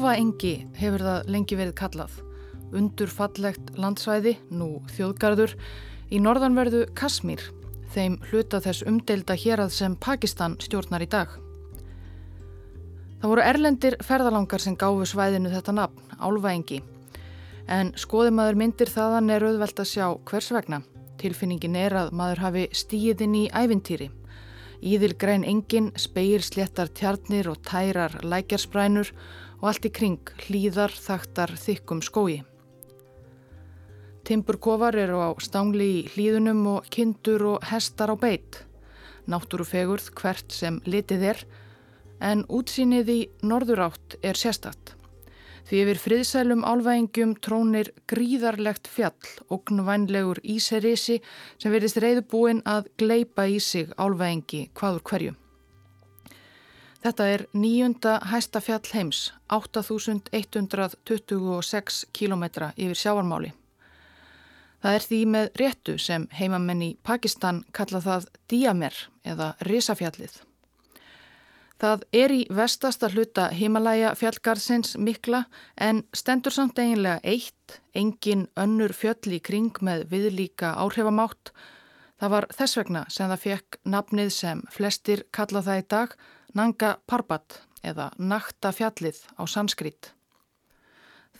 Álvaengi hefur það lengi verið kallað. Undurfallegt landsvæði, nú þjóðgarður, í norðanverðu Kasmír, þeim hluta þess umdelda hérað sem Pakistan stjórnar í dag. Það voru erlendir ferðalangar sem gáfu svæðinu þetta nafn, Álvaengi. En skoði maður myndir þaðan er auðvelt að sjá hvers vegna. Tilfinningin er að maður hafi stíð inn í ævintýri. Íðilgræn engin, speir sléttar tjarnir og tærar lækjarsprænu og allt í kring hlýðar þaktar þykkum skói. Timburkofar eru á stangli í hlýðunum og kindur og hestar á beitt. Náttúrufegurð hvert sem litið er, en útsýnið í norður átt er sérstatt. Því yfir friðsælum álvæðingjum trónir gríðarlegt fjall, ógnvænlegur íserisi sem verðist reyðbúin að gleipa í sig álvæðingi hvaður hverju. Þetta er nýjunda hæsta fjall heims, 8126 km yfir sjáarmáli. Það er því með réttu sem heimamenn í Pakistan kalla það Diamer eða Risafjallið. Það er í vestasta hluta Himalaya fjallgarðsins mikla en stendur samt eiginlega eitt, engin önnur fjöll í kring með viðlíka áhrifamátt. Það var þess vegna sem það fekk nafnið sem flestir kalla það í dag Nanga Parbat eða Nakta fjallið á sanskrit.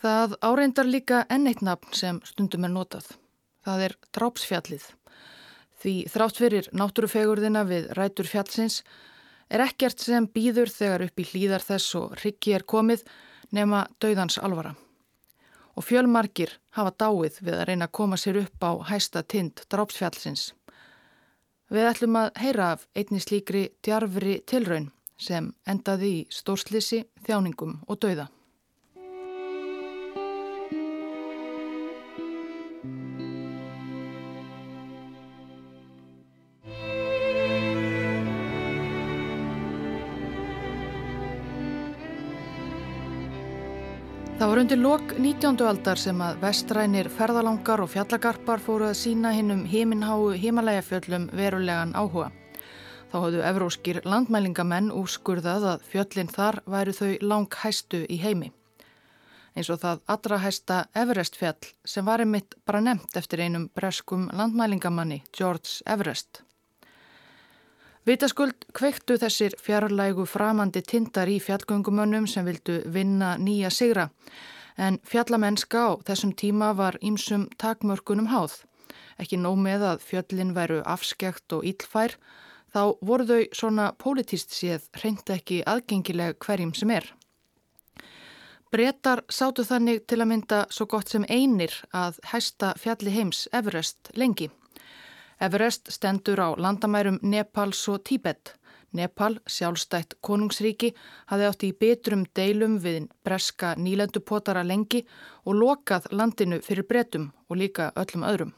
Það áreindar líka enneitt nafn sem stundum er notað. Það er Drápsfjallið. Því þrátt fyrir náttúrufegurðina við rætur fjallsins er ekkert sem býður þegar upp í hlýðar þess og rikki er komið nema dauðans alvara. Og fjölmarkir hafa dáið við að reyna að koma sér upp á hæsta tind Drápsfjallsins. Við ætlum að heyra af einni slíkri djarfri tilraun sem endaði í stórslisi, þjáningum og dauða. Það var undir lok 19. aldar sem að vestrænir ferðalangar og fjallagarpar fóru að sína hinnum heiminháu heimalægafjöllum verulegan áhuga. Þá hafðu evróskir landmælingamenn úrskurðað að fjöllin þar væru þau langhæstu í heimi. Eins og það allra hæsta Everest fjall sem var einmitt bara nefnt eftir einum breskum landmælingamanni, George Everest. Vitaskuld kveiktu þessir fjarlægu framandi tindar í fjallgöngumönnum sem vildu vinna nýja sigra en fjallamennska á þessum tíma var ímsum takmörkunum háð. Ekki nóg með að fjöllin væru afskekt og ílfær þá voru þau svona pólitíst séð reynd ekki aðgengileg hverjum sem er. Bretar sátu þannig til að mynda svo gott sem einir að hæsta fjalli heims Everest lengi. Everest stendur á landamærum Nepals og Tíbet. Nepal, sjálfstætt konungsríki, hafði átt í betrum deilum við breska nýlendupotara lengi og lokað landinu fyrir bretum og líka öllum öðrum.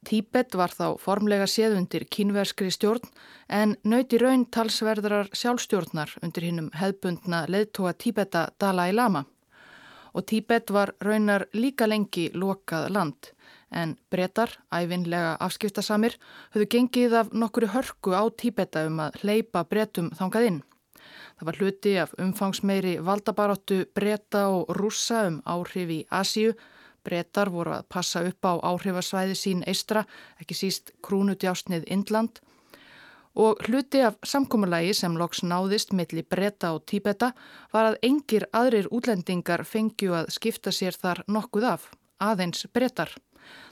Tíbet var þá formlega séð undir kínverskri stjórn en nöyti raun talsverðarar sjálfstjórnar undir hinnum hefbundna leðtóa Tíbeta Dalai Lama. Og Tíbet var raunar líka lengi lokað land en brettar, æfinlega afskiptasamir, höfðu gengið af nokkuru hörku á Tíbeta um að hleypa bretum þangað inn. Það var hluti af umfangsmeiri valdabaróttu bretta og rúsa um áhrif í Asíu Bretar voru að passa upp á áhrifasvæði sín eistra, ekki síst krúnudjásnið Indland og hluti af samkómulagi sem loks náðist milli bretta og tíbeta var að engir aðrir útlendingar fengju að skipta sér þar nokkuð af, aðeins brettar.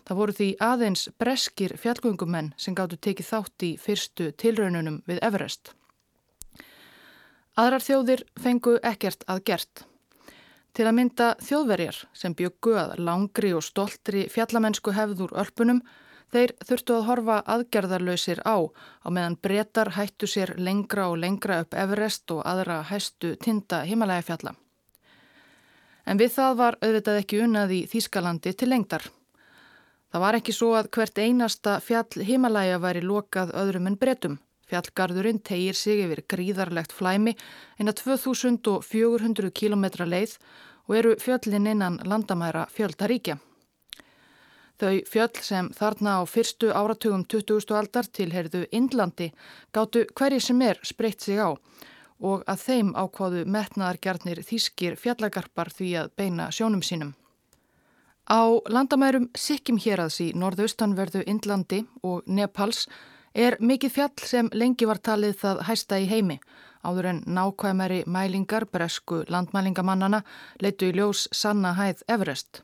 Það voru því aðeins breskir fjallgöngumenn sem gáttu tekið þátt í fyrstu tilraununum við Everest. Aðrar þjóðir fengu ekkert að gert. Til að mynda þjóðverjar sem byggu að langri og stoltri fjallamennsku hefður örpunum, þeir þurftu að horfa aðgerðarlausir á á meðan breytar hættu sér lengra og lengra upp Everest og aðra hæstu tinda himalægafjalla. En við það var auðvitað ekki unnað í Þýskalandi til lengdar. Það var ekki svo að hvert einasta fjall himalæga væri lokað öðrum en breytum. Fjallgarðurinn tegir sig yfir gríðarlegt flæmi eina 2400 km leið og eru fjöllin innan landamæra fjöldaríkja. Þau fjöll sem þarna á fyrstu áratugum 20. aldar tilherðu Indlandi gáttu hverji sem er spreitt sig á og að þeim ákváðu metnaðargjarnir þýskir fjallagarpar því að beina sjónum sínum. Á landamærum Sikkim héraðs í norðaustanverðu Indlandi og Nepals er mikið fjall sem lengi var talið það hæsta í heimi. Áður en nákvæmari mælingar bresku landmælingamannana leitu í ljós sanna hæð Everest.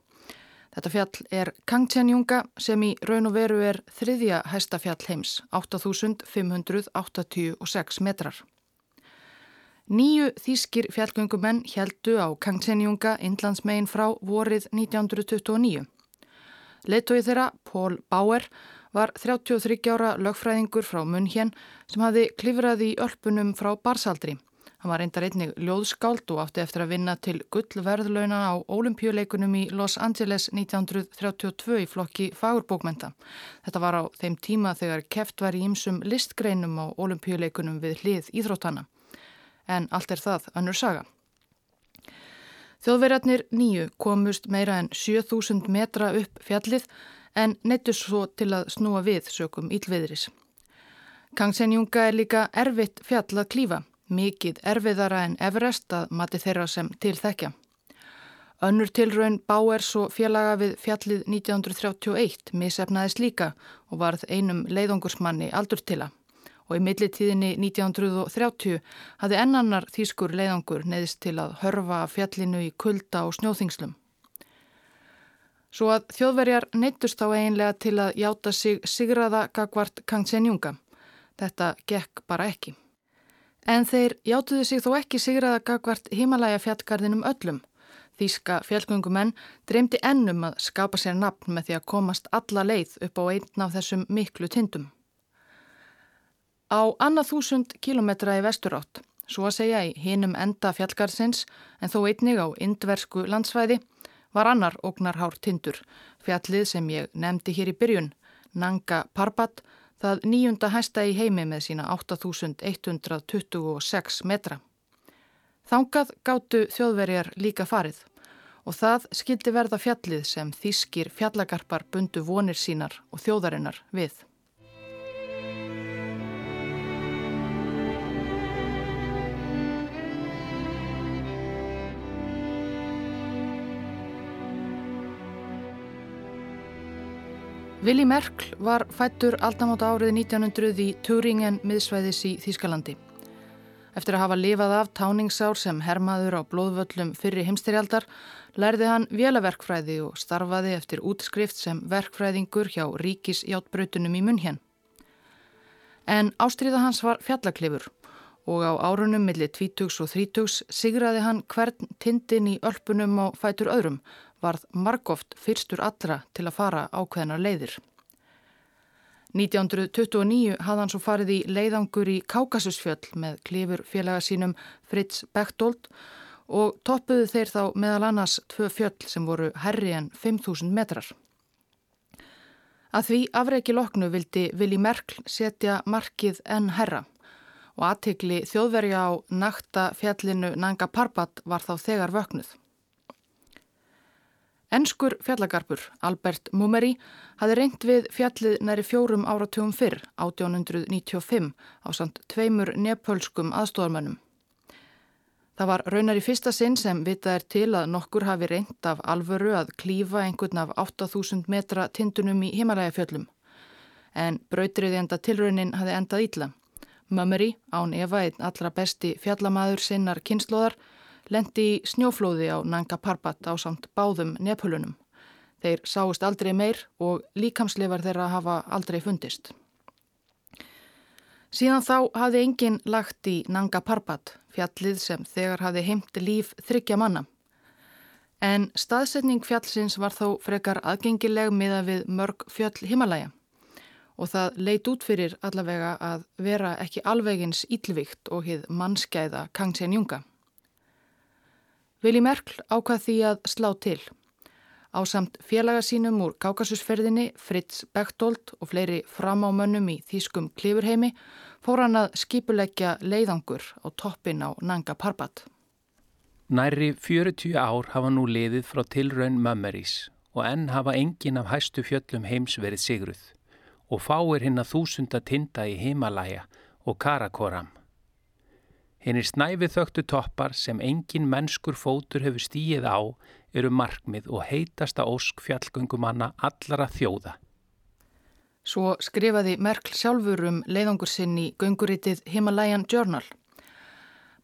Þetta fjall er Kangtjanjunga sem í raun og veru er þriðja hæsta fjall heims, 8586 metrar. Nýju þýskir fjallgöngumenn heldu á Kangtjanjunga innlandsmegin frá vorið 1929. Leittói þeirra, Pól Bauer, var 33 ára lögfræðingur frá Munhjen sem hafði klifrað í ölpunum frá barsaldri. Hann var reyndar einnig ljóðskáld og átti eftir að vinna til gullverðlauna á ólimpíuleikunum í Los Angeles 1932 í flokki fagurbókmenta. Þetta var á þeim tíma þegar keft var í ymsum listgreinum á ólimpíuleikunum við hlið íþróttana. En allt er það önnur saga. Þjóðverjarnir nýju komust meira en 7000 metra upp fjallið en neittu svo til að snúa við sökum ílviðris. Kangsenjunga er líka erfitt fjall að klífa, mikið erfiðara en Everest að mati þeirra sem til þekkja. Önnur tilraun Báers og félaga við fjallið 1931 misefnaðist líka og varð einum leiðungursmanni aldurtila og í millitíðinni 1930 hafði ennannar þýskur leiðangur neðist til að hörfa fjallinu í kulda og snjóþingslum. Svo að þjóðverjar neittust þá eiginlega til að játa sig sigraða gagvart Kangsenjunga. Þetta gekk bara ekki. En þeir játuðu sig þó ekki sigraða gagvart himalæja fjallgarðinum öllum. Þíska fjallgöngumenn dreymdi ennum að skapa sér nafn með því að komast alla leið upp á einn af þessum miklu tindum. Á annað þúsund kilometra í vesturátt, svo að segja í hinum enda fjallgarðsins en þó einnig á indversku landsvæði, var annar ógnarhár tindur, fjallið sem ég nefndi hér í byrjun, Nanga Parbat, það nýjunda hæsta í heimi með sína 8126 metra. Þángað gáttu þjóðverjar líka farið og það skildi verða fjallið sem þýskir fjallagarpar bundu vonir sínar og þjóðarinnar við. Willi Merkl var fættur aldamáta árið 1900 í Turingen miðsvæðis í Þýskalandi. Eftir að hafa lifað af táningsár sem hermaður á blóðvöllum fyrri heimstyrjaldar lærði hann vélaverkfræði og starfaði eftir útskrift sem verkfræðingur hjá ríkisjáttbrautunum í munn hér. En ástriða hans var fjallaklifur og á árunum millir 20 og 30 sigraði hann hvern tindin í ölpunum og fætur öðrum varð margóft fyrstur allra til að fara ákveðnar leiðir. 1929 hafði hann svo farið í leiðangur í Kákasusfjöll með klifur félaga sínum Fritz Bechtold og toppuðu þeir þá meðal annars tvö fjöll sem voru herri en 5.000 metrar. Að því afreiki loknu vildi Vili Merkl setja markið enn herra og aðtikli þjóðverja á nakta fjallinu Nanga Parbat var þá þegar vöknuð. Enskur fjallagarpur, Albert Mumeri, hafi reynd við fjallið næri fjórum áratugum fyrr, 1895, á samt tveimur nepölskum aðstofarmönnum. Það var raunar í fyrsta sinn sem vitað er til að nokkur hafi reynd af alvöru að klífa einhvern af 8000 metra tindunum í himalægafjöllum. En brautriðjanda tilraunin hafi endað ítla. Mumeri, án Eva, einn allra besti fjallamaður sinnar kynnslóðar, lendi í snjóflóði á Nanga Parbat á samt báðum nepulunum. Þeir sáist aldrei meir og líkamsleifar þeirra hafa aldrei fundist. Síðan þá hafði enginn lagt í Nanga Parbat, fjallið sem þegar hafði heimt líf þryggja manna. En staðsetning fjallsins var þó frekar aðgengileg miða við mörg fjöll himalæja og það leit út fyrir allavega að vera ekki alvegins ílvikt og hið mannskæða Kangsen Junga. Vili Merkl ákvað því að slá til. Á samt félaga sínum úr Kákasusferðinni, Fritz Bechtold og fleiri framámönnum í Þýskum klifurheimi fór hann að skipuleggja leiðangur á toppin á Nanga Parbat. Næri 40 ár hafa nú liðið frá tilraun Mömmerís og enn hafa engin af hæstu fjöllum heims verið sigruð og fáir hinn að þúsunda tinda í Himalaya og Karakoram. Hinnir snæfið þögtu toppar sem engin mennskur fótur hefur stíið á eru markmið og heitasta ósk fjallgöngumanna allara þjóða. Svo skrifaði Merkl sjálfur um leiðangur sinn í gönguritið Himalayan Journal.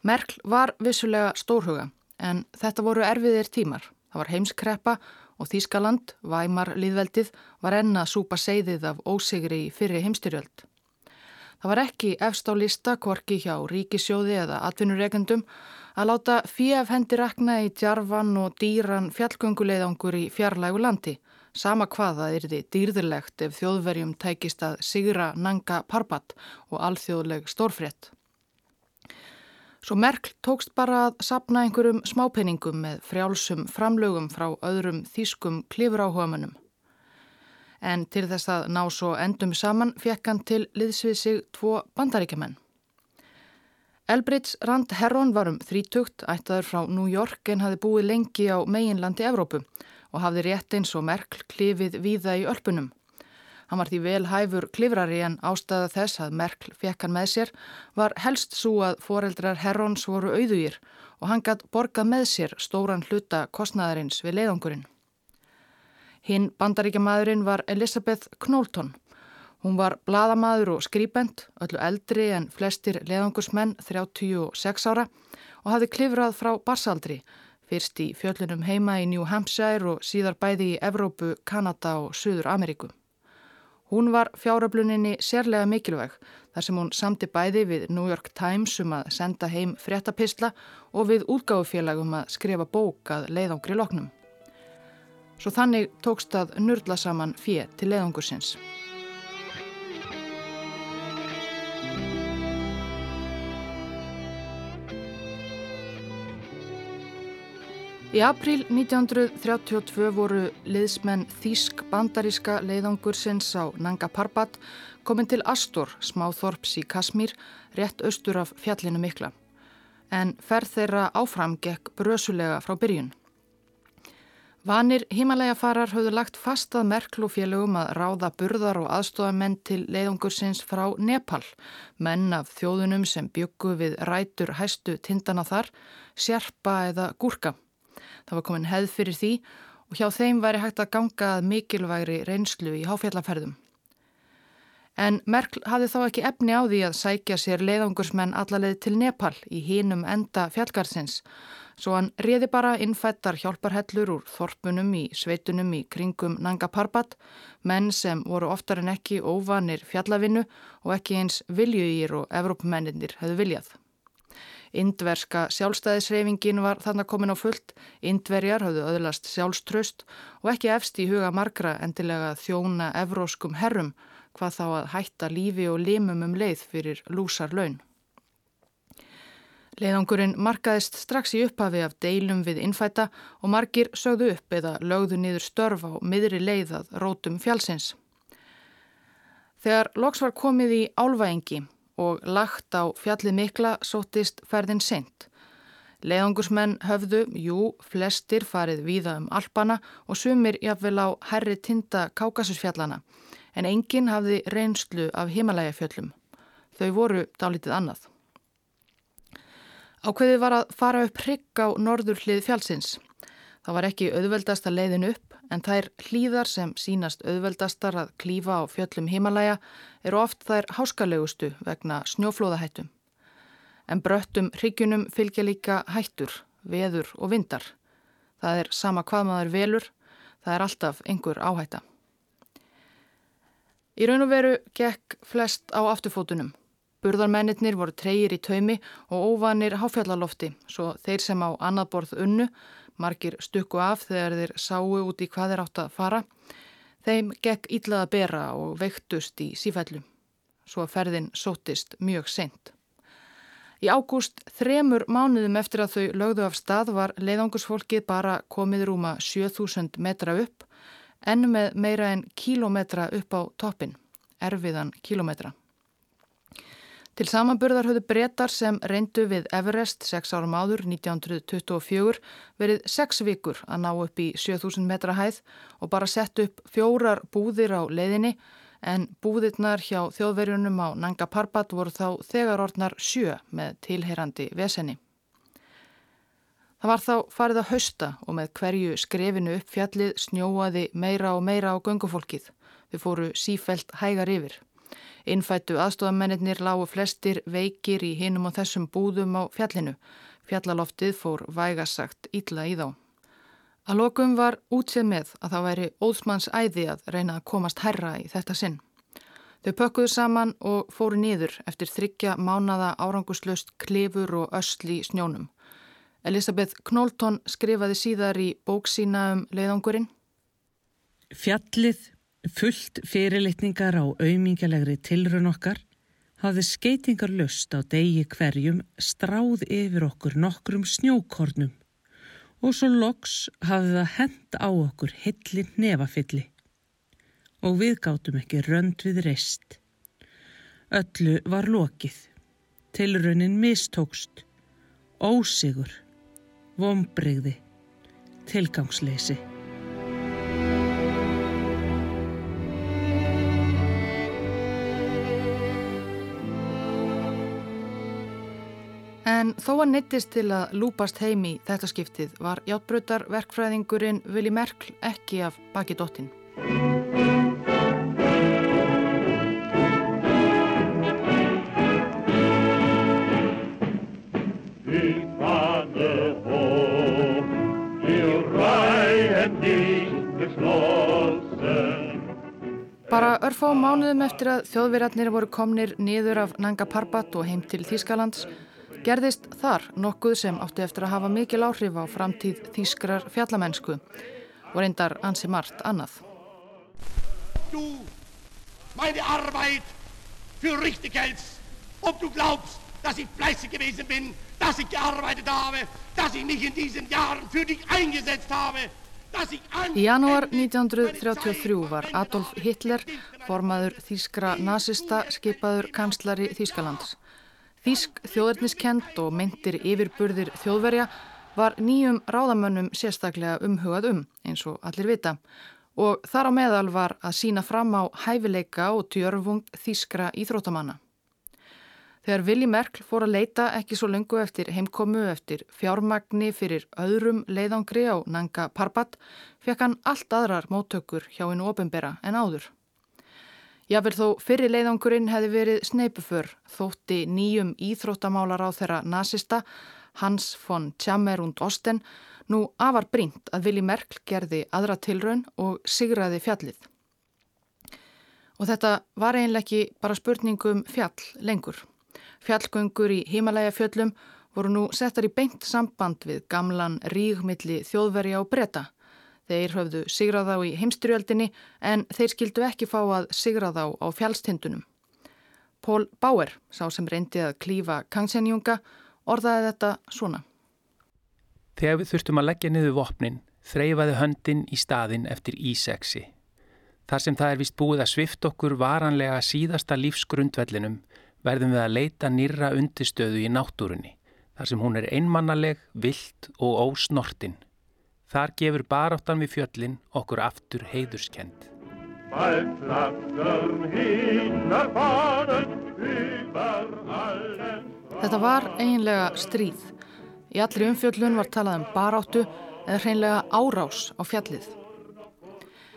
Merkl var vissulega stórhuga en þetta voru erfiðir tímar. Það var heimskreppa og Þískaland, Væmar líðveldið, var enna súpa seiðið af ósigri í fyrri heimstyrjöld. Það var ekki efst á lista kvorki hjá ríkisjóði eða atvinnureikendum að láta fíaf hendi rakna í djarfan og dýran fjallgönguleiðangur í fjarlægu landi, sama hvaða er þið dýrðilegt ef þjóðverjum tækist að sigra nanga parbat og alþjóðleg stórfrétt. Svo Merkl tókst bara að sapna einhverjum smápenningum með frjálsum framlögum frá öðrum þýskum klifráhugamunum en til þess að ná svo endum saman fekk hann til liðsvið sig tvo bandaríkjaman. Elbridge Rand Herron var um þrítugt, ættaður frá New York en hafi búið lengi á meginlandi Evrópu og hafði rétt eins og Merkl klifið víða í ölpunum. Hann var því vel hæfur klifrari en ástæða þess að Merkl fekk hann með sér var helst svo að foreldrar Herrons voru auðugir og hann gætt borgað með sér stóran hluta kostnæðarins við leiðangurinn. Hinn bandaríkjamaðurinn var Elisabeth Knowlton. Hún var bladamadur og skrýbend, öllu eldri en flestir leðangursmenn 36 ára og hafði klifrað frá barsaldri, fyrst í fjöllunum heima í New Hampshire og síðar bæði í Evrópu, Kanada og Suður Ameríku. Hún var fjáröfluninni sérlega mikilvæg þar sem hún samti bæði við New York Times um að senda heim fréttapistla og við útgáfufélagum að skrifa bók að leiðangri loknum. Svo þannig tókst að nörla saman fjö til leðangursins. Í april 1932 voru liðsmenn Þísk bandaríska leiðangursins á Nanga Parbat komin til Astor, smáþorps í Kasmír, rétt austur af fjallinu mikla. En ferð þeirra áfram gekk brösulega frá byrjun. Vanir himalægafarar höfðu lagt fast að Merkl og félögum að ráða burðar og aðstofamenn til leiðungursins frá Nepal, menn af þjóðunum sem byggu við rætur hæstu tindana þar, sérpa eða gúrka. Það var komin heð fyrir því og hjá þeim væri hægt að ganga að mikilvægri reynslu í háfjallaferðum. En Merkl hafði þá ekki efni á því að sækja sér leiðungursmenn allarleið til Nepal í hínum enda fjallgarsins Svo hann reði bara innfættar hjálparhellur úr þorpunum í sveitunum í kringum Nanga Parbat, menn sem voru oftar en ekki óvanir fjallavinnu og ekki eins viljugýr og Evrópumennir hefðu viljað. Indverska sjálfstæðisreifingin var þannig komin á fullt, Indverjar hafðu öðlast sjálfströst og ekki efst í huga margra endilega þjóna evróskum herrum hvað þá að hætta lífi og limum um leið fyrir lúsar laun. Leðangurinn markaðist strax í upphafi af deilum við innfæta og margir sögðu upp eða lögðu niður störf á miðri leiðað rótum fjálsins. Þegar loks var komið í álvæengi og lagt á fjallið mikla sótist ferðin sent. Leðangursmenn höfðu, jú, flestir farið víða um Alpana og sumir jafnvel á herri tinda Kákasusfjallana en enginn hafði reynslu af himalægafjöllum. Þau voru dálítið annað. Ákveðið var að fara upp hrygg á norður hlið fjálsins. Það var ekki auðveldast að leiðin upp en þær hlýðar sem sínast auðveldastar að klífa á fjöllum himalæja eru oft þær háskalegustu vegna snjóflóðahættum. En bröttum hryggjunum fylgja líka hættur, veður og vindar. Það er sama hvað maður velur, það er alltaf einhver áhætta. Í raun og veru gekk flest á afturfótunum. Burðarmennir voru treyir í taumi og óvanir háfjallalofti svo þeir sem á annað borð unnu, margir stukku af þegar þeir sáu út í hvað þeir átt að fara, þeim gekk íllað að bera og veiktust í sífællum. Svo ferðin sótist mjög seint. Í ágúst þremur mánuðum eftir að þau lögðu af stað var leiðangusfólkið bara komið rúma 7000 metra upp en með meira en kílometra upp á toppin, erfiðan kílometra. Til samanburðar höfðu breytar sem reyndu við Everest 6 árum áður 1924 verið 6 vikur að ná upp í 7000 metra hæð og bara sett upp fjórar búðir á leiðinni en búðirnar hjá þjóðverjunum á Nanga Parbat voru þá þegar orðnar sjö með tilheyrandi veseni. Það var þá farið að hausta og með hverju skrefinu upp fjallið snjóaði meira og meira á göngufólkið. Þau fóru sífelt hægar yfir. Innfættu aðstofamennir lágu flestir veikir í hinum og þessum búðum á fjallinu. Fjallaloftið fór vægasagt ítla í þá. Að lokum var útsið með að það væri óðsmanns æði að reyna að komast herra í þetta sinn. Þau pökkuðu saman og fóru nýður eftir þryggja mánada áranguslöst klefur og ösli snjónum. Elisabeth Knólton skrifaði síðar í bóksína um leiðangurinn. Fjallið, fullt fyrirlitningar á auðmingjalegri tilrun okkar, hafði skeitingar löst á degi hverjum stráð yfir okkur nokkrum snjókornum og svo loks hafði það hend á okkur hillin nefafilli og við gátum ekki rönd við reist. Öllu var lokið, tilraunin mistókst, ósigur, vombreyði, tilgangsleysi. En þó að neittist til að lúpast heim í þetta skiptið var játbröðar verkfræðingurinn Vili Merkl ekki af baki dottin. Bara örfá mánuðum eftir að þjóðverjarnir voru komnir niður af Nanga Parbat og heim til Þýskalands gerðist þar nokkuð sem átti eftir að hafa mikil áhrif á framtíð þýskrar fjallamennsku og reyndar ansi margt annað. Du, meine Arbeit für richtig hältst, ob du glaubst, dass ich fleißig gewesen bin, dass ich gearbeitet habe, dass ich mich in diesen Jahren für dich eingesetzt habe, Í janúar 1933 var Adolf Hitler, formaður þýskra nazista, skipaður kanslari Þýskalands. Þísk þjóðarniskend og myndir yfirburðir þjóðverja var nýjum ráðamönnum sérstaklega umhugað um eins og allir vita og þar á meðal var að sína fram á hæfileika og tjörfung þískra íþróttamanna. Þegar Vili Merkl fór að leita ekki svo lengu eftir heimkomu eftir fjármagni fyrir öðrum leiðangri á Nanga Parbat fekk hann allt aðrar móttökur hjá hennu ofinbera en áður. Jáfnvel þó fyrir leiðangurinn hefði verið sneipuför þótti nýjum íþróttamálar á þeirra nazista Hans von Tjammer und Osten nú afar brínt að Vili Merkl gerði aðra tilraun og sigraði fjallið. Og þetta var einlega ekki bara spurningum fjall lengur. Fjallgöngur í Himalæja fjöllum voru nú settar í beint samband við gamlan rígmilli þjóðverja og breyta Þeir höfðu sigrað á í heimstyrjöldinni en þeir skildu ekki fá að sigrað á á fjálstindunum. Pól Bauer, sá sem reyndi að klífa Kangsenjunga, orðaði þetta svona. Þegar við þurftum að leggja niður vopnin, þreyfaði höndin í staðin eftir íseksi. Þar sem það er vist búið að svift okkur varanlega síðasta lífsgrundvellinum verðum við að leita nýra undistöðu í náttúrunni, þar sem hún er einmannaleg, vilt og ósnortin. Þar gefur baráttan við fjöllin okkur aftur heiðurskend. Þetta var eiginlega stríð. Í allri umfjöllun var talað um baráttu eða hreinlega árás á fjallið.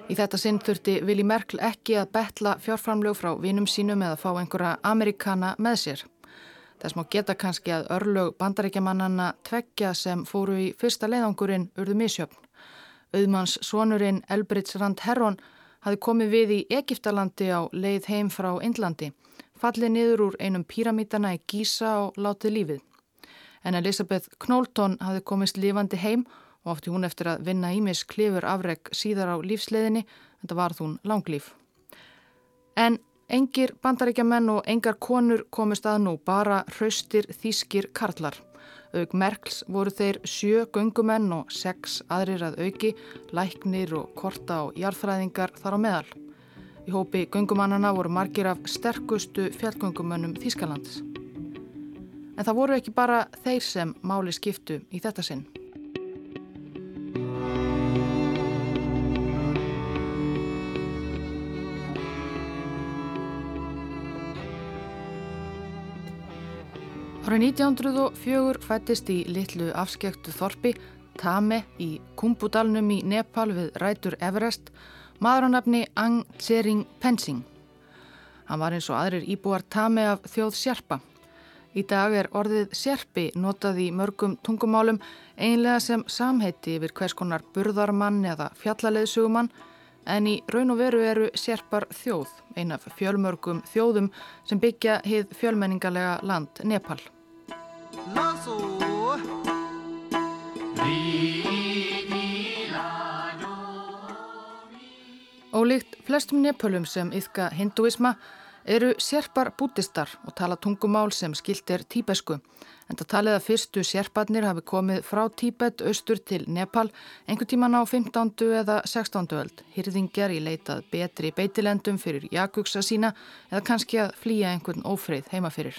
Í þetta sinn þurfti Vili Merkl ekki að betla fjárframlög frá vinum sínum eða fá einhverja amerikana með sér. Þess má geta kannski að örlög bandaríkjamannanna tveggja sem fóru í fyrsta leiðangurinn urðu misjöfn. Auðmanns sonurinn Elbrits Rand Herron hafi komið við í Egiptalandi á leið heim frá Indlandi, fallið niður úr einum píramítana í Gísa og látið lífið. En Elisabeth Knólton hafi komist lifandi heim og átti hún eftir að vinna ímis klifur afreg síðar á lífsleiðinni, en það var þún langlíf. En Engir bandaríkjamenn og engar konur komist að nú, bara hraustir þýskir karlar. Aug Merkls voru þeir sjö gungumenn og sex aðrir að auki, læknir og korta og jarðfræðingar þar á meðal. Í hópi gungumannana voru margir af sterkustu fjallgungumönnum Þýskalands. En það voru ekki bara þeir sem máli skiptu í þetta sinn. Árið 1904 fættist í litlu afskektu þorpi Tame í Kumbudalnum í Nepal við rætur Everest maður á nafni Ang Tsering Pensing. Hann var eins og aðrir íbúar Tame af þjóð Sjerpa. Í dag er orðið Sjerpi notað í mörgum tungumálum einlega sem samheiti yfir hvers konar burðarmann eða fjallaleðsugumann en í raun og veru eru Sjerpar þjóð, ein af fjölmörgum þjóðum sem byggja hið fjölmenningarlega land Nepal. Ólíkt flestum nepölum sem yfka hinduisma eru sérpar bútistar og tala tungumál sem skilt er tíbesku. En það talið að fyrstu sérparnir hafi komið frá Tíbet austur til Nepal einhver tíman á 15. eða 16. öld. Hyrðingjar í leitað betri beitilendum fyrir jakuksa sína eða kannski að flýja einhvern ófrið heimafyrir.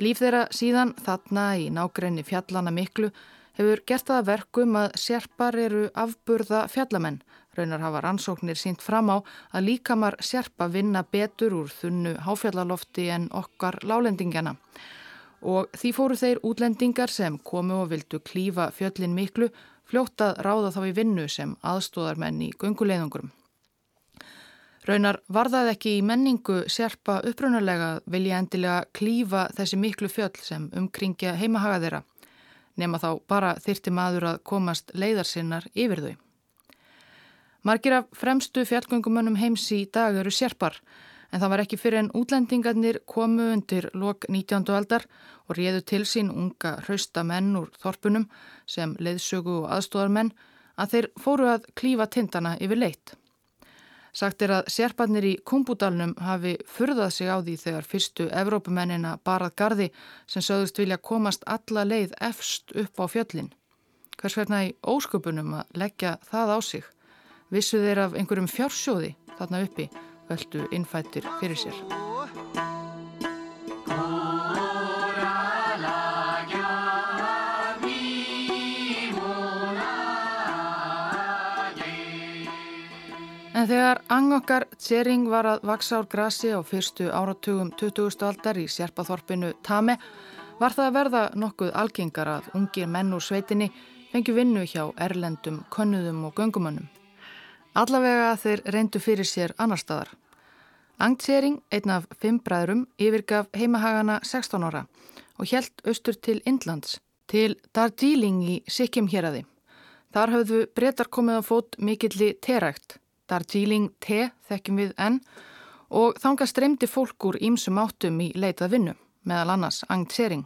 Líf þeirra síðan þarna í nágrenni fjallana miklu hefur gert það verkum að sérpar eru afburða fjallamenn. Raunar hafa rannsóknir sínt fram á að líkamar sérpa vinna betur úr þunnu háfjallalofti en okkar lálendingjana. Og því fóru þeir útlendingar sem komu og vildu klífa fjöllin miklu fljótt að ráða þá í vinnu sem aðstóðarmenn í gunguleiðungurum. Raunar var það ekki í menningu sérpa upprunalega vilja endilega klífa þessi miklu fjöll sem umkringja heimahaga þeirra nema þá bara þyrti maður að komast leiðarsinnar yfir þau. Margir af fremstu fjallgöngumönnum heims í dag eru sérpar en það var ekki fyrir en útlendingarnir komu undir lok 19. aldar og réðu til sín unga hrausta menn úr þorpunum sem leiðsögu og aðstóðarmenn að þeir fóru að klífa tindana yfir leitt. Sagt er að sérparnir í Kumbudalnum hafi furðað sig á því þegar fyrstu Evrópumennina barað gardi sem sögðust vilja komast alla leið efst upp á fjöllin. Hvers vegna í ósköpunum að leggja það á sig? Vissu þeir af einhverjum fjársjóði þarna uppi völdu innfættir fyrir sér. En þegar angokkar Tsering var að vaksa ár grasi á fyrstu áratugum 20. aldar í sérpaþorpinu Tame var það að verða nokkuð algengar að ungir menn úr sveitinni fengju vinnu hjá erlendum, könnuðum og göngumönnum. Allavega þeir reyndu fyrir sér annar staðar. Ang Tsering, einn af fimm bræðrum, yfirgaf heimahagana 16 ára og helt austur til Indlands, til Darjeeling í Sikkim hér aði. Þar höfðu breytar komið á fót mikilli terækt Darjeeling te þekkjum við enn og þanga streymdi fólk úr ímsum áttum í leitað vinnu, meðal annars Angtsering.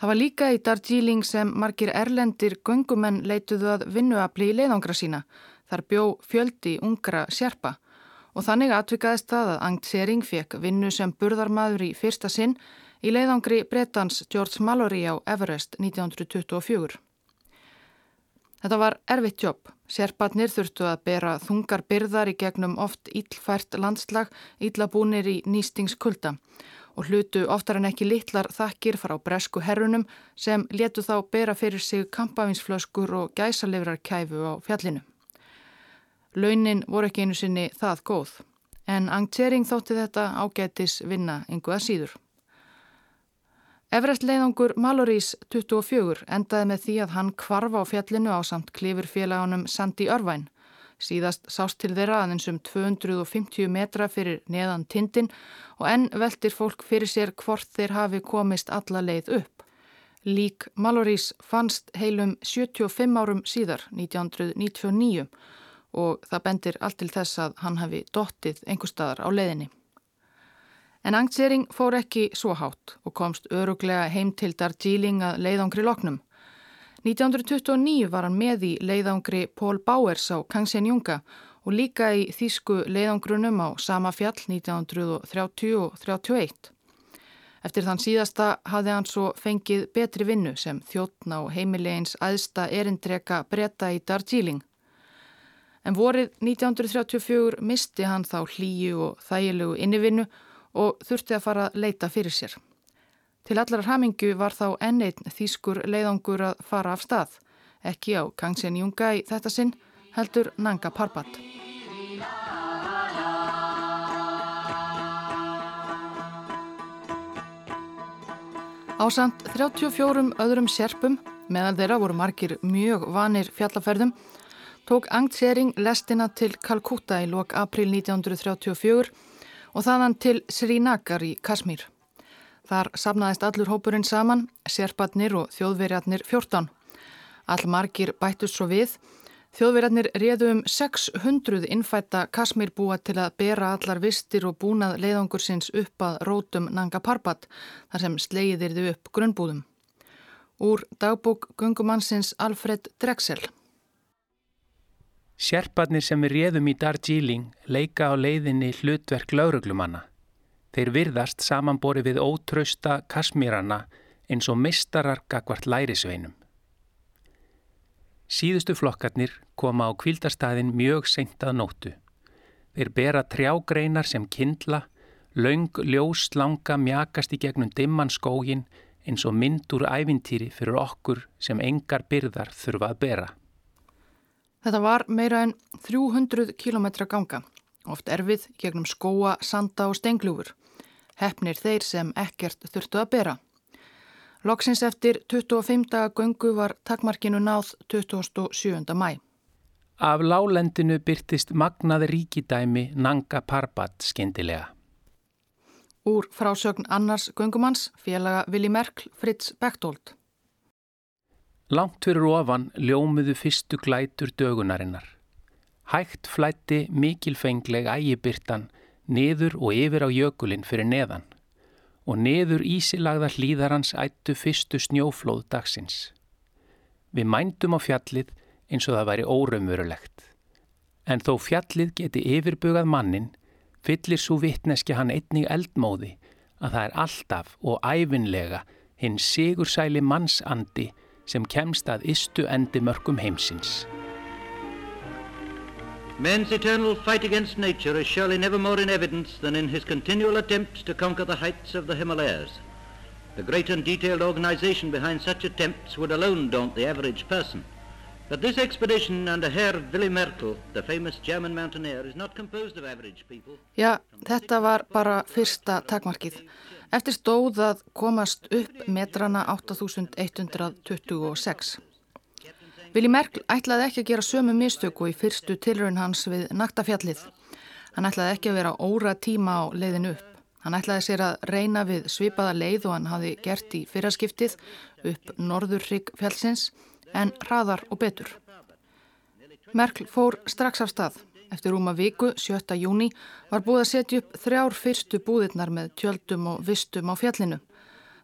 Það var líka í Darjeeling sem margir erlendir gungumenn leituðu að vinnuapli í leiðangra sína. Þar bjó fjöldi ungra sérpa og þannig atvikaðist það að Angtsering fekk vinnu sem burðarmadur í fyrsta sinn í leiðangri Bretans George Mallory á Everest 1924. Þetta var erfitt jobb. Sérpartnir þurftu að bera þungar byrðar í gegnum oft íllfært landslag, íllabúnir í nýstingskulda og hlutu oftar en ekki litlar þakkir frá bresku herrunum sem letu þá bera fyrir sig kampavinsflöskur og gæsalifrar kæfu á fjallinu. Launin voru ekki einu sinni það góð, en Angtsering þótti þetta ágætis vinna einhverja síður. Everest leiðangur Malorís 24 endaði með því að hann kvarfa á fjallinu á samt klifurfélagunum Sandi Örvæn. Síðast sást til þeirra aðeins um 250 metra fyrir neðan tindin og enn veldir fólk fyrir sér hvort þeir hafi komist alla leið upp. Lík Malorís fannst heilum 75 árum síðar, 1999 og það bendir allt til þess að hann hafi dottið einhver staðar á leiðinni. En Angtsering fór ekki svo hátt og komst öruglega heim til Darjeeling að leiðangri loknum. 1929 var hann með í leiðangri Paul Bowers á Kangsenjunga og líka í þýsku leiðangrunum á sama fjall 1930 og 31. Eftir þann síðasta hafði hann svo fengið betri vinnu sem þjóttna og heimilegins aðsta erindreka breyta í Darjeeling. En vorið 1934 misti hann þá hlýju og þægilegu innivinnu og þurfti að fara að leita fyrir sér. Til allar hamingu var þá enneitn þýskur leiðangur að fara af stað, ekki á Kangsen Junga í þetta sinn, heldur Nanga Parbat. Á samt 34 öðrum sérpum, meðal þeirra voru margir mjög vanir fjallaferðum, tók Angtsering lestina til Kalkutta í lok april 1934 og þaðan til Srinagar í Kasmír. Þar sapnaðist allur hópurinn saman, sérpatnir og þjóðverjarnir 14. All margir bættus svo við. Þjóðverjarnir réðu um 600 innfætta Kasmírbúa til að bera allar vistir og búnað leiðangur sinns upp að rótum Nanga Parbat, þar sem sleiðir þau upp grunnbúðum. Úr dagbók gungumannsins Alfred Drexel. Sjerparnir sem við réðum í Darjeeling leika á leiðinni hlutverk lauruglumanna. Þeir virðast samanbori við ótrausta kasmírana eins og mistarar gagvart lærisveinum. Síðustu flokkarnir koma á kvildarstaðin mjög seint að nótu. Þeir bera trjágreinar sem kindla, laung ljóslanga mjakast í gegnum dimman skógin eins og mynd úr ævintýri fyrir okkur sem engar byrðar þurfa að bera. Þetta var meira en 300 km ganga, oft erfið gegnum skóa, sanda og stengljúfur hefnir þeir sem ekkert þurftu að bera. Loksins eftir 25. göngu var takmarkinu náð 27. mæ. Af lálendinu byrtist magnaði ríkidæmi Nanga Parbat skindilega. Úr frásögn annars göngumanns félaga Vili Merkl Fritz Bechtold. Langt fyrir ofan ljómuðu fyrstu glætur dögunarinnar. Hægt flætti mikilfengleg ægibyrtan niður og yfir á jökulinn fyrir neðan og niður ísilagða hlýðarans ættu fyrstu snjóflóð dagsins. Við mændum á fjallið eins og það væri óraumverulegt. En þó fjallið geti yfirbugað mannin, fyllir svo vittneski hann einnig eldmóði að það er alltaf og æfinlega hinn sigursæli mannsandi sem kemst að istu endi mörgum heimsins. Man's eternal fight against nature is surely never more in evidence than in his continual attempts to conquer the heights of the Himalayas. The great and detailed organization behind such attempts would alone daunt the average person. But this expedition under Herr Willy Merkel, the famous German mountaineer, is not composed of average people. Já, þetta var bara fyrsta takmarkið. Eftir stóð að komast upp metrana 8126. Vili Merkl ætlaði ekki að gera sömu mistöku í fyrstu tilraun hans við naktafjallið. Hann ætlaði ekki að vera óra tíma á leiðin upp. Hann ætlaði sér að reyna við svipaða leið og hann hafi gert í fyrraskiptið upp norðurrygg fjallsins en hraðar og betur. Merkl fór strax af stað. Eftir rúma viku, 7. júni, var búið að setja upp þrjár fyrstu búðirnar með tjöldum og vistum á fjallinu.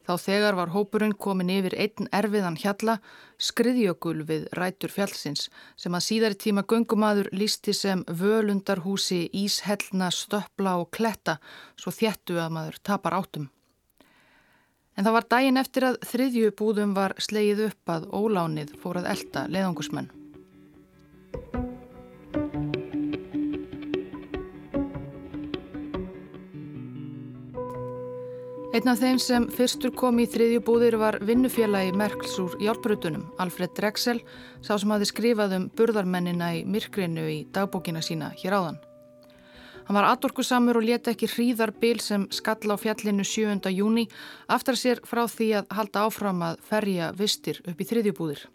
Þá þegar var hópurinn komin yfir einn erfiðan hjalla, skriðjökul við rætur fjallsins sem að síðari tíma göngumadur lísti sem völundarhúsi, íshellna, stöppla og kletta svo þjettu að maður tapar átum. En það var daginn eftir að þriðju búðum var sleið upp að ólánið fór að elda leðangusmenn. Einn af þeim sem fyrstur kom í þriðju búðir var vinnufélagi Merkls úr hjálprutunum, Alfred Drexel, sá sem hafi skrifað um burðarmennina í myrkrinu í dagbókina sína hér áðan. Hann var atorkusamur og leta ekki hríðarbil sem skall á fjallinu 7. júni aftar sér frá því að halda áfram að ferja vistir upp í þriðjubúðir.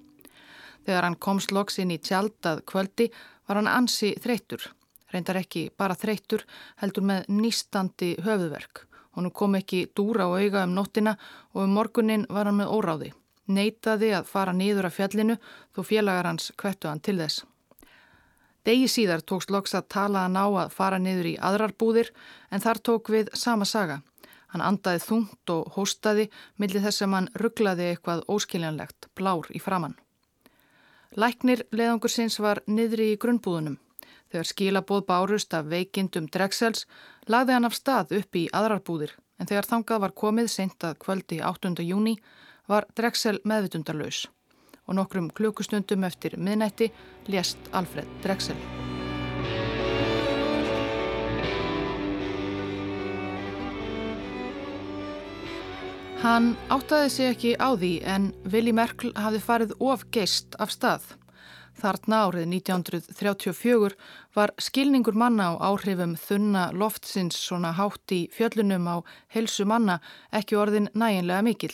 Þegar hann komst loks inn í tjaldað kvöldi var hann ansi þreytur, reyndar ekki bara þreytur heldur með nýstandi höfuverk. Honu kom ekki dúra á auga um nóttina og um morgunin var hann með óráði. Neitaði að fara nýður af fjallinu þó félagar hans kvettu hann til þess. Degi síðar tókst loks að tala hann á að fara niður í aðrar búðir en þar tók við sama saga. Hann andaði þungt og hóstaði millir þess að hann rugglaði eitthvað óskiljanlegt, blár í framann. Læknir leðangur sinns var niðri í grunnbúðunum. Þegar skilabóð bárust af veikindum Drexels lagði hann af stað upp í aðrarbúðir en þegar þangað var komið seint að kvöldi 8. júni var Drexel meðvitundarlaus og nokkrum klukustundum eftir miðnætti lést Alfred Drexel. Hann áttaði sig ekki á því en Willi Merkel hafði farið of geist af stað. Þarna árið 1934 var skilningur manna á áhrifum þunna loftsins svona hátt í fjöllunum á helsu manna ekki orðin næginlega mikil.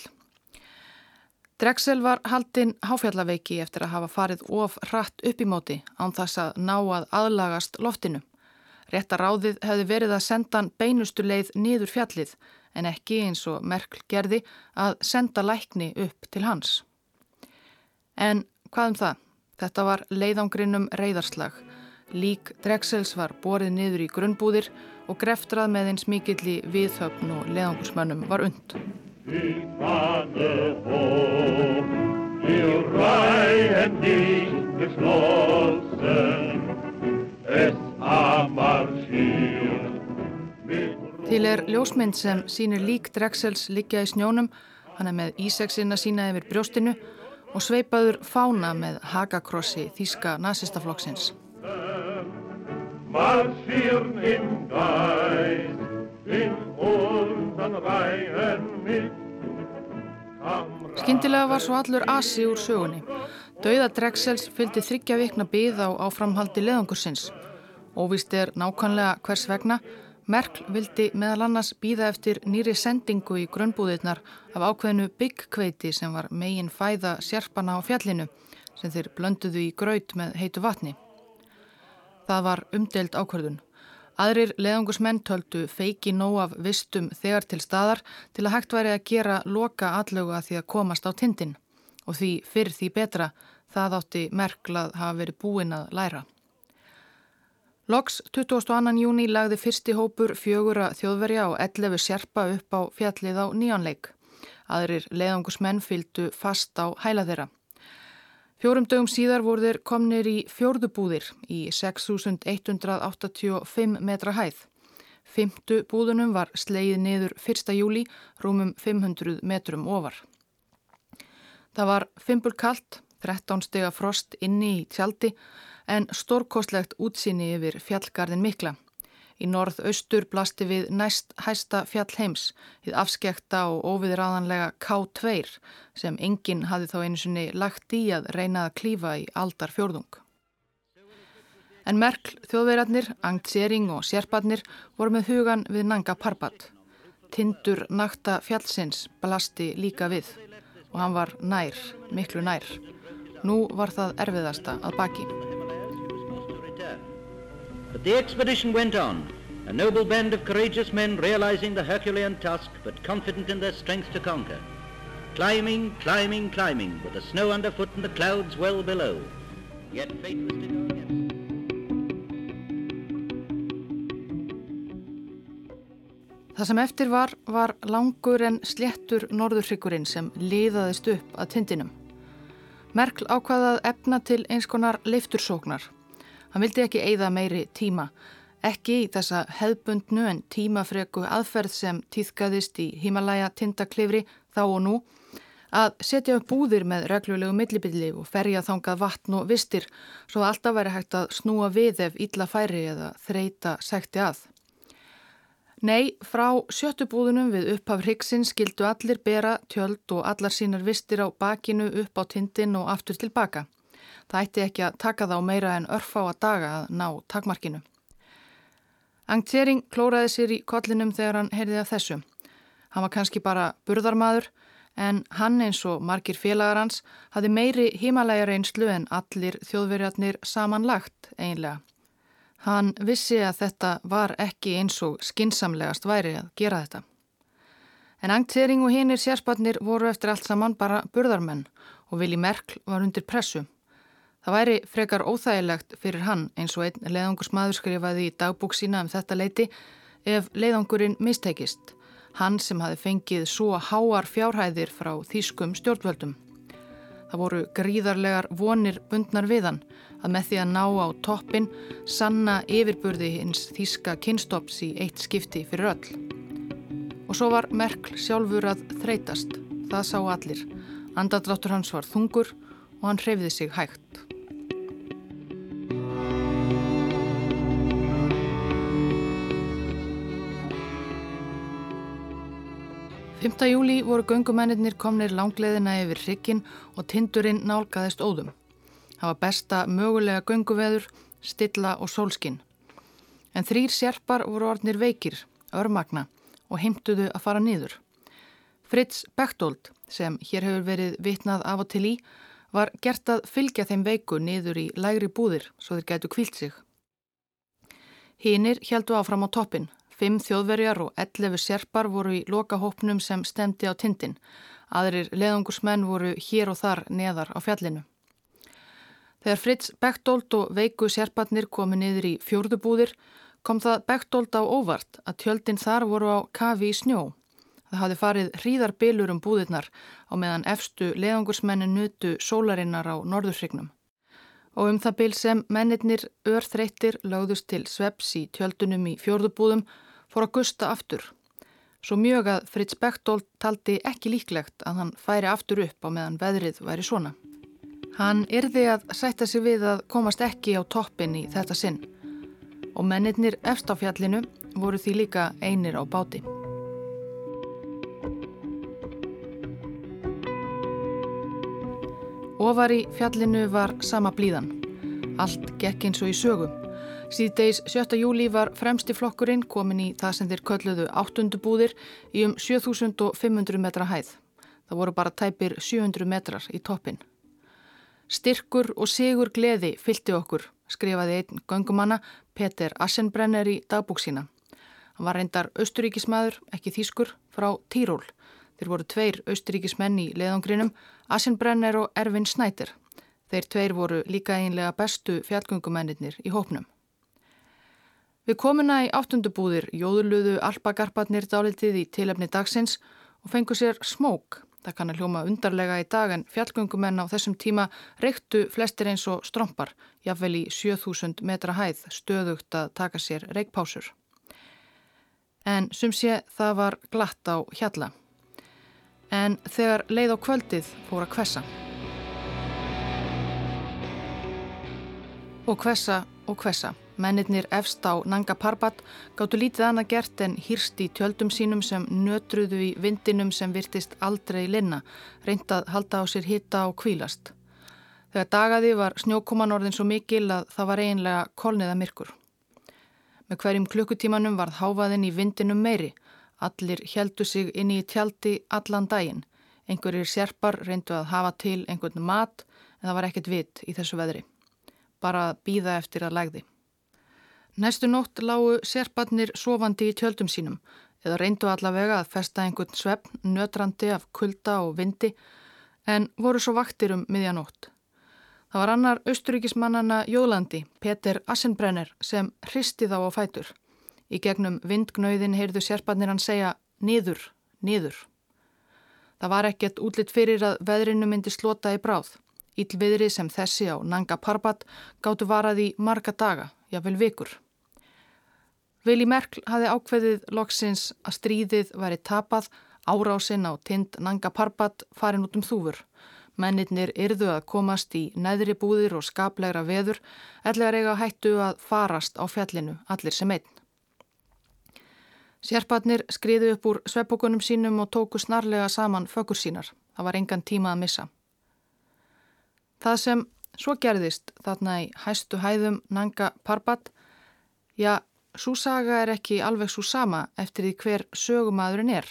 Drexel var haldinn háfjallaveiki eftir að hafa farið of hratt upp í móti án þess að ná að aðlagast loftinu. Rétta ráðið hefði verið að senda beinustu leið niður fjallið en ekki eins og Merkel gerði að senda lækni upp til hans. En hvað um það? Þetta var leiðangrinnum reyðarslag. Lík Drexels var borið niður í grunnbúðir og greftrað með eins mikilli viðhöfn og leiðangursmönnum var und. Til er ljósmynd sem sínir lík Drexels liggja í snjónum, hann er með íseksina sína yfir brjóstinu og sveipaður fána með hagakrossi þýska nazistaflokksins. Skindilega var svo allur asi úr sögunni. Dauða Drexels fylgdi þryggja vikna byð á áframhaldi leðangursins. Óvist er nákvæmlega hvers vegna. Merkl vildi meðal annars býða eftir nýri sendingu í grunnbúðirnar af ákveðinu byggkveiti sem var megin fæða sérpana á fjallinu sem þeir blönduðu í graut með heitu vatni. Það var umdelt ákverðun. Aðrir leðangusmenn töldu feiki nóg af vistum þegar til staðar til að hægt væri að gera loka allögu að því að komast á tindin og því fyrr því betra það átti merklað hafa verið búin að læra. Loks 22. júni lagði fyrsti hópur fjögura þjóðverja og 11 sérpa upp á fjallið á nýjanleik. Aðrir leðangusmenn fylgdu fast á hæla þeirra. Fjórum dögum síðar voru þeir komnir í fjórðubúðir í 6.185 metra hæð. Fymtu búðunum var sleið niður 1. júli rúmum 500 metrum ofar. Það var fimpul kallt, 13 stega frost inni í tjaldi en stórkostlegt útsýni yfir fjallgarðin mikla. Í norð-austur blasti við næst hæsta fjall heims, þið afskekta og óviðraðanlega K2 sem enginn hafi þá einu sinni lagt í að reyna að klífa í aldar fjórðung. En Merkl, þjóðverjarnir, Angtsering og Sérpadnir voru með hugan við Nanga Parbat. Tindur nakta fjallsins blasti líka við og hann var nær, miklu nær. Nú var það erfiðasta að baki. But the expedition went on, a noble band of courageous men realizing the Herculean task but confident in their strength to conquer. Climbing, climbing, climbing, with the snow underfoot and the clouds well below. Yet fate was against Það sem eftir var, var langur en sléttur norðurryggurinn sem liðaðist upp að tindinum. Merkl ákvaðað efna til eins konar leiftursóknar Hann vildi ekki eigða meiri tíma, ekki í þessa hefbundnu en tímafreku aðferð sem týðkaðist í Himalaya tindaklifri þá og nú, að setja upp búðir með reglulegu millibilli og ferja þangað vatn og vistir svo að alltaf væri hægt að snúa við ef illa færi eða þreita sekti að. Nei, frá sjöttubúðunum við upphaf hryggsinn skildu allir bera tjöld og allar sínar vistir á bakinu upp á tindin og aftur tilbaka. Það ætti ekki að taka þá meira en örfá að daga að ná takmarkinu. Angtering klóraði sér í kollinum þegar hann heyrði af þessu. Hann var kannski bara burðarmadur en hann eins og margir félagar hans hafði meiri himalæja reynslu en allir þjóðverjarnir samanlagt einlega. Hann vissi að þetta var ekki eins og skinsamlegast væri að gera þetta. En Angtering og hinnir sérspannir voru eftir allt saman bara burðarmenn og Vili Merkl var undir pressu. Það væri frekar óþægilegt fyrir hann eins og einn leiðangursmaður skrifaði í dagbúk sína um þetta leiti ef leiðangurinn mistekist. Hann sem hafi fengið svo háar fjárhæðir frá þýskum stjórnvöldum. Það voru gríðarlegar vonir bundnar við hann að með því að ná á toppin sanna yfirburði hins þýska kynstops í eitt skipti fyrir öll. Og svo var Merkl sjálfur að þreytast. Það sá allir. Andadráttur hans var þungur og hann hreyfiði sig hægt. 5. júli voru göngumennir komnir langleðina yfir hrikkin og tindurinn nálgæðist óðum. Það var besta mögulega gönguveður, stilla og sólskinn. En þrýr sérpar voru orðnir veikir, örmagna og heimtuðu að fara nýður. Fritz Bechtold, sem hér hefur verið vitnað af og til í, var gert að fylgja þeim veiku niður í lægri búðir svo þeir gætu kvílt sig. Hínir heldu áfram á toppin. Fimm þjóðverjar og 11 serpar voru í loka hópnum sem stemdi á tindin. Aðrir leðungursmenn voru hér og þar neðar á fjallinu. Þegar Fritz Bechtold og veiku serparnir komi niður í fjórðubúðir kom það Bechtold á óvart að tjöldin þar voru á kafi í snjó. Það hafði farið hríðarbilur um búðirnar á meðan efstu leðangursmennin nutu sólarinnar á norðurfrignum. Og um það bil sem mennirnir örþreyttir lögðust til sveps í tjöldunum í fjörðubúðum fór að gusta aftur. Svo mjög að Fritz Bechtold taldi ekki líklegt að hann færi aftur upp á meðan veðrið væri svona. Hann yrði að sætta sig við að komast ekki á toppin í þetta sinn og mennirnir efst á fjallinu voru því líka einir á báti. Ofar í fjallinu var sama blíðan. Allt gekk eins og í sögum. Síðdeis 7. júli var fremsti flokkurinn komin í það sem þeir kölluðu áttundubúðir í um 7500 metra hæð. Það voru bara tæpir 700 metrar í toppin. Styrkur og sigur gleði fylgti okkur, skrifaði einn gangumanna Peter Assenbrenner í dagbúksína. Hann var reyndar austuríkismæður, ekki þýskur, frá Tíról. Þeir voru tveir austuríkismenn í leðangrinum, Assenbrenner og Ervin Snæder. Þeir tveir voru líka einlega bestu fjallgöngumennir í hópnum. Við komuna í áttundubúðir jóðuluðu alpagarparnir dálitið í tilefni dagsins og fengu sér smók. Það kann að hljóma undarlega í dag en fjallgöngumenn á þessum tíma reyktu flestir eins og strompar, jáfnvel í 7000 metra hæð stöðugt að taka sér reykpásur. En sum sé það var glatt á hjalla en þegar leið á kvöldið fór að kvessa. Og kvessa og kvessa. Mennirnir efst á Nanga Parbat gáttu lítið annað gert en hýrst í tjöldum sínum sem nötruðu í vindinum sem virtist aldrei linna, reyndað halda á sér hitta og kvílast. Þegar dagaði var snjókuman orðin svo mikil að það var eiginlega kolniða myrkur. Með hverjum klukkutímanum varð háfaðin í vindinum meiri Allir heldu sig inn í tjaldi allan daginn. Einhverjir sérpar reyndu að hafa til einhvern mat en það var ekkert vit í þessu veðri. Bara býða eftir að lægði. Næstu nótt lágu sérparnir sofandi í tjöldum sínum eða reyndu allavega að festa einhvern svefn nötrandi af kulda og vindi en voru svo vaktir um miðjanótt. Það var annar austuríkismannana Jólandi, Peter Assenbrenner, sem hristi þá á fætur. Í gegnum vindgnauðin heyrðu sérparnir hann segja niður, niður. Það var ekkert útlitt fyrir að veðrinu myndi slota í bráð. Ílviðri sem þessi á Nanga Parbat gáttu varað í marga daga, jáfnvel vikur. Vili Merkl hafi ákveðið loksins að stríðið væri tapað, árásinn á tind Nanga Parbat farin út um þúfur. Mennirnir yrðu að komast í neðri búðir og skaplegra veður, ellegar eiga hættu að farast á fjallinu allir sem einn. Sérpartnir skriðu upp úr sveppokunum sínum og tóku snarlega saman fökur sínar. Það var engan tíma að missa. Það sem svo gerðist þarna í hæstu hæðum Nanga Parbat, já, svo saga er ekki alveg svo sama eftir því hver sögumadurinn er,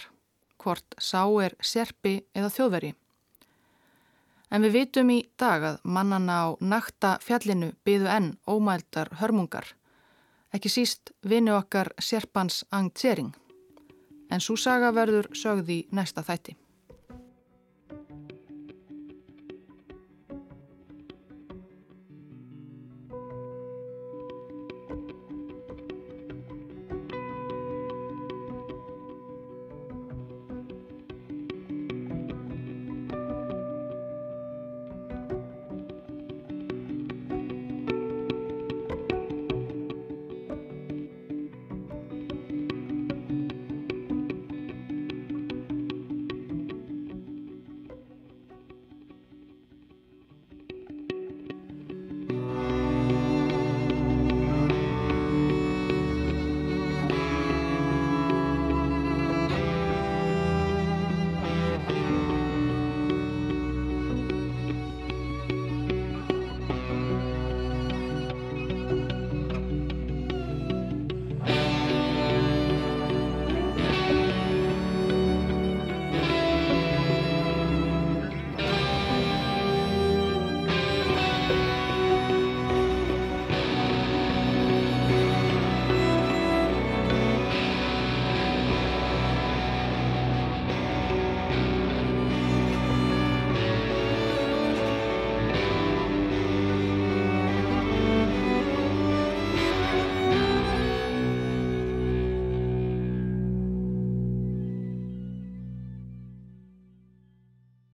hvort sá er serpi eða þjóðveri. En við vitum í dag að mannana á nakta fjallinu byðu enn ómældar hörmungar ekki síst vinu okkar Serpans Ang Tsering. En svo saga verður sögði næsta þætti.